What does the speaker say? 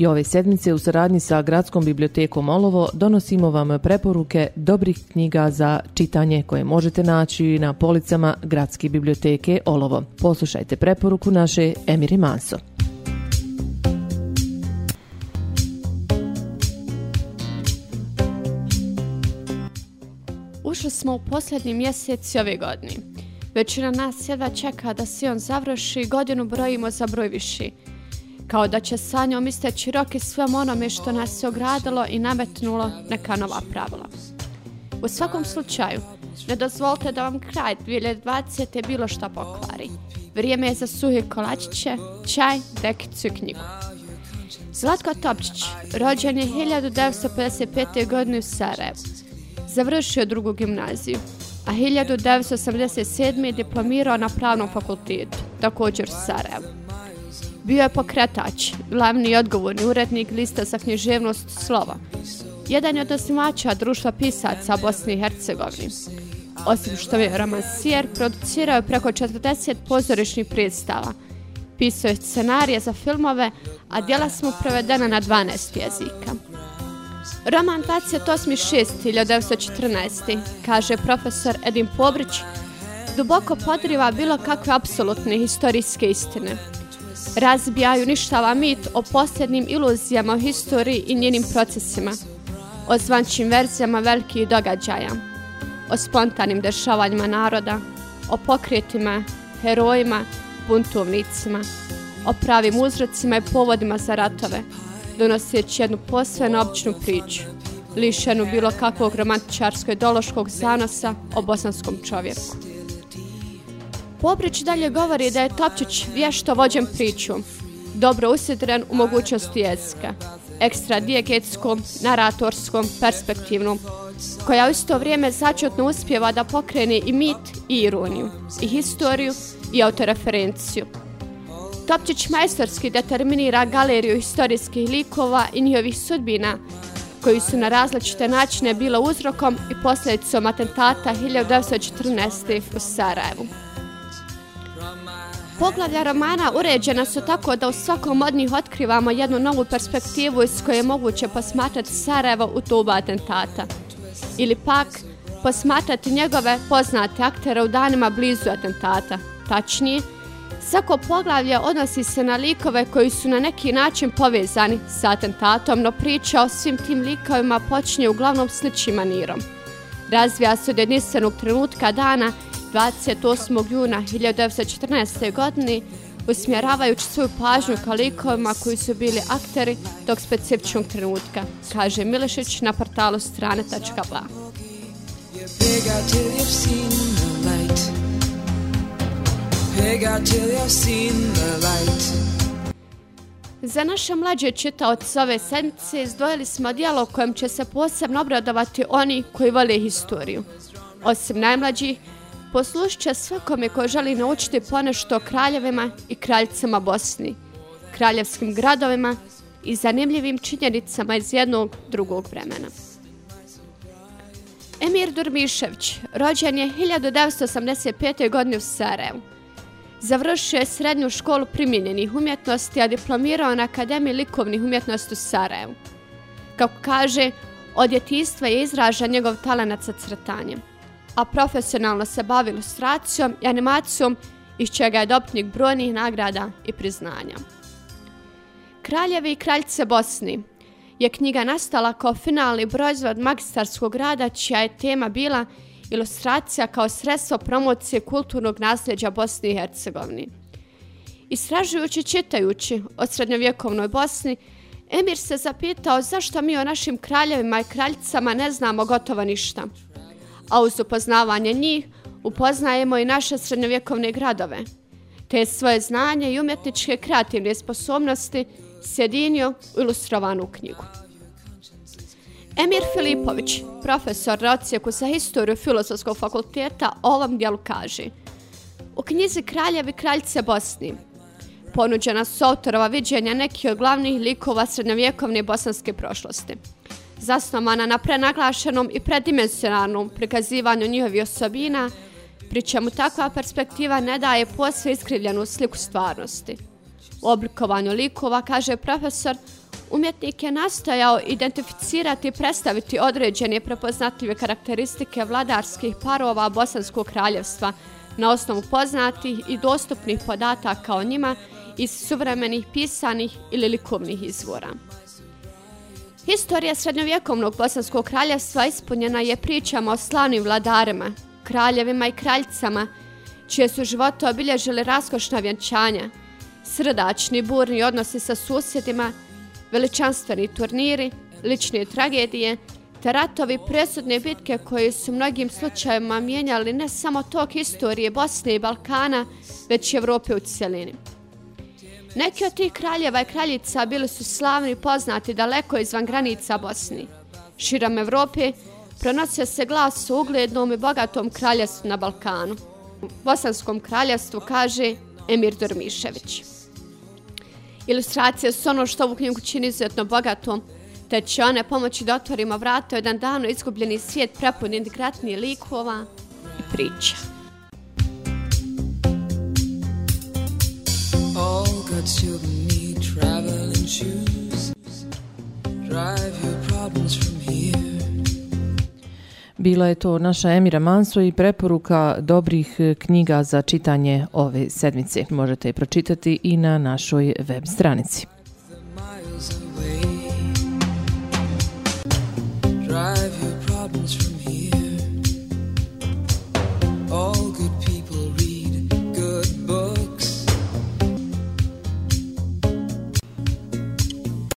I ove sedmice u saradnji sa Gradskom bibliotekom Olovo donosimo vam preporuke dobrih knjiga za čitanje koje možete naći na policama Gradske biblioteke Olovo. Poslušajte preporuku naše Emiri Manso. Ušli smo u posljednji mjesec ove godine. Većina nas jedva čeka da se on završi, godinu brojimo za broj viši. Kao da će sa njom isteći roki svem onome što nas se ogradilo i nametnulo neka nova pravila. U svakom slučaju, ne dozvolite da vam kraj 2020. bilo šta pokvari. Vrijeme je za suhe kolačiće, čaj, dekicu i knjigu. Zlatko Topčić, rođen je 1955. godine u Sarajevu. Završio drugu gimnaziju, a 1987. diplomirao na pravnom fakultetu, također u Sarajevu. Bio je pokretač, glavni i odgovorni urednik lista za književnost slova. Jedan je od osnivača društva pisaca Bosne i Hercegovine. Osim što je romansijer, producirao je preko 40 pozorišnih predstava. Pisao je scenarije za filmove, a djela smo prevedena na 12 jezika. Roman 28.6.1914. kaže profesor Edin Pobrić, duboko podriva bilo kakve apsolutne historijske istine. Razbija i uništava mit o posljednim iluzijama o historiji i njenim procesima, o zvančim verzijama velikih događaja, o spontanim dešavanjima naroda, o pokretima, herojima, buntovnicima, o pravim uzrocima i povodima za ratove, donoseći jednu posveno običnu priču, lišenu bilo kakvog romantičarsko-ideološkog zanosa o bosanskom čovjeku. Poprić dalje govori da je Topčić vješto vođen priču, dobro usjetren u mogućnosti jezika, ekstra dijegetskom, naratorskom, perspektivnom, koja u isto vrijeme začutno uspjeva da pokrene i mit i ironiju, i historiju i autoreferenciju. Topčić majstorski determinira galeriju historijskih likova i njihovih sudbina, koji su na različite načine bila uzrokom i posljedicom atentata 1914. u Sarajevu. Poglavlja romana uređena su tako da u svakom od njih otkrivamo jednu novu perspektivu iz koje je moguće posmatrati Sarajevo u tubu atentata. Ili pak posmatrati njegove poznate aktere u danima blizu atentata, tačnije, Svako poglavlje odnosi se na likove koji su na neki način povezani sa atentatom, no priča o svim tim likovima počinje uglavnom sličnim manirom. Razvija se od jedinstvenog trenutka dana 28. juna 1914. godine, usmjeravajući svoju pažnju ka likovima koji su bili akteri tog specifičnog trenutka, kaže Milešić na portalu strane.ba. Za naše mlađe čitaoce ove sedmice izdvojili smo dijelo kojem će se posebno obradovati oni koji vole historiju. Osim najmlađih, poslušit će svakome ko želi naučiti ponešto o kraljevima i kraljicama Bosni, kraljevskim gradovima i zanimljivim činjenicama iz jednog drugog vremena. Emir Durmišević, rođen je 1985. godine u Sarajevu. Završio je srednju školu primjenjenih umjetnosti, a diplomirao na Akademiji likovnih umjetnosti u Sarajevu. Kako kaže, od djetinstva je izražan njegov talenat sa crtanjem, a profesionalno se bavi ilustracijom i animacijom, iz čega je dopnik brojnih nagrada i priznanja. Kraljevi i kraljice Bosni je knjiga nastala kao finalni proizvod magistarskog rada, čija je tema bila ilustracija kao sredstvo promocije kulturnog nasljeđa Bosne i Hercegovine. Istražujući čitajući o srednjovjekovnoj Bosni, Emir se zapitao zašto mi o našim kraljevima i kraljicama ne znamo gotovo ništa. A uz upoznavanje njih upoznajemo i naše srednjovjekovne gradove, te svoje znanje i umjetničke kreativne sposobnosti sjedinio u ilustrovanu knjigu. Emir Filipović, profesor na ocijeku za historiju Filozofskog fakulteta, ovom dijelu kaže U knjizi Kraljevi kraljice Bosni ponuđena su autorova viđenja nekih od glavnih likova srednjovjekovne bosanske prošlosti. Zasnovana na prenaglašenom i predimensionalnom prikazivanju njihovi osobina, pri čemu takva perspektiva ne daje posve iskrivljenu sliku stvarnosti. U oblikovanju likova, kaže profesor, Umjetnik je nastojao identificirati i predstaviti određene prepoznatljive karakteristike vladarskih parova Bosanskog kraljevstva na osnovu poznatih i dostupnih podataka o njima iz suvremenih pisanih ili likovnih izvora. Historija srednjovjekovnog Bosanskog kraljevstva ispunjena je pričama o slavnim vladarima, kraljevima i kraljicama, čije su živote obilježili raskošna vjenčanja, srdačni burni odnosi sa susjedima, veličanstveni turniri, lične tragedije, te ratovi presudne bitke koje su mnogim slučajima mijenjali ne samo tok historije Bosne i Balkana, već i Evrope u cijelini. Neki od tih kraljeva i kraljica bili su slavni poznati daleko izvan granica Bosni. Širom Evrope pronosio se glas o uglednom i bogatom kraljestvu na Balkanu. U Bosanskom kraljevstvu kaže Emir Dormišević. Ilustracije su ono što ovu knjigu čini izuzetno bogatom, te će one pomoći da otvorimo vrata jedan davno izgubljeni svijet prepun indigratnije likova i priča. All good children need traveling shoes Drive your problems from here Bila je to naša Emira Manso i preporuka dobrih knjiga za čitanje ove sedmice. Možete je pročitati i na našoj web stranici. Drive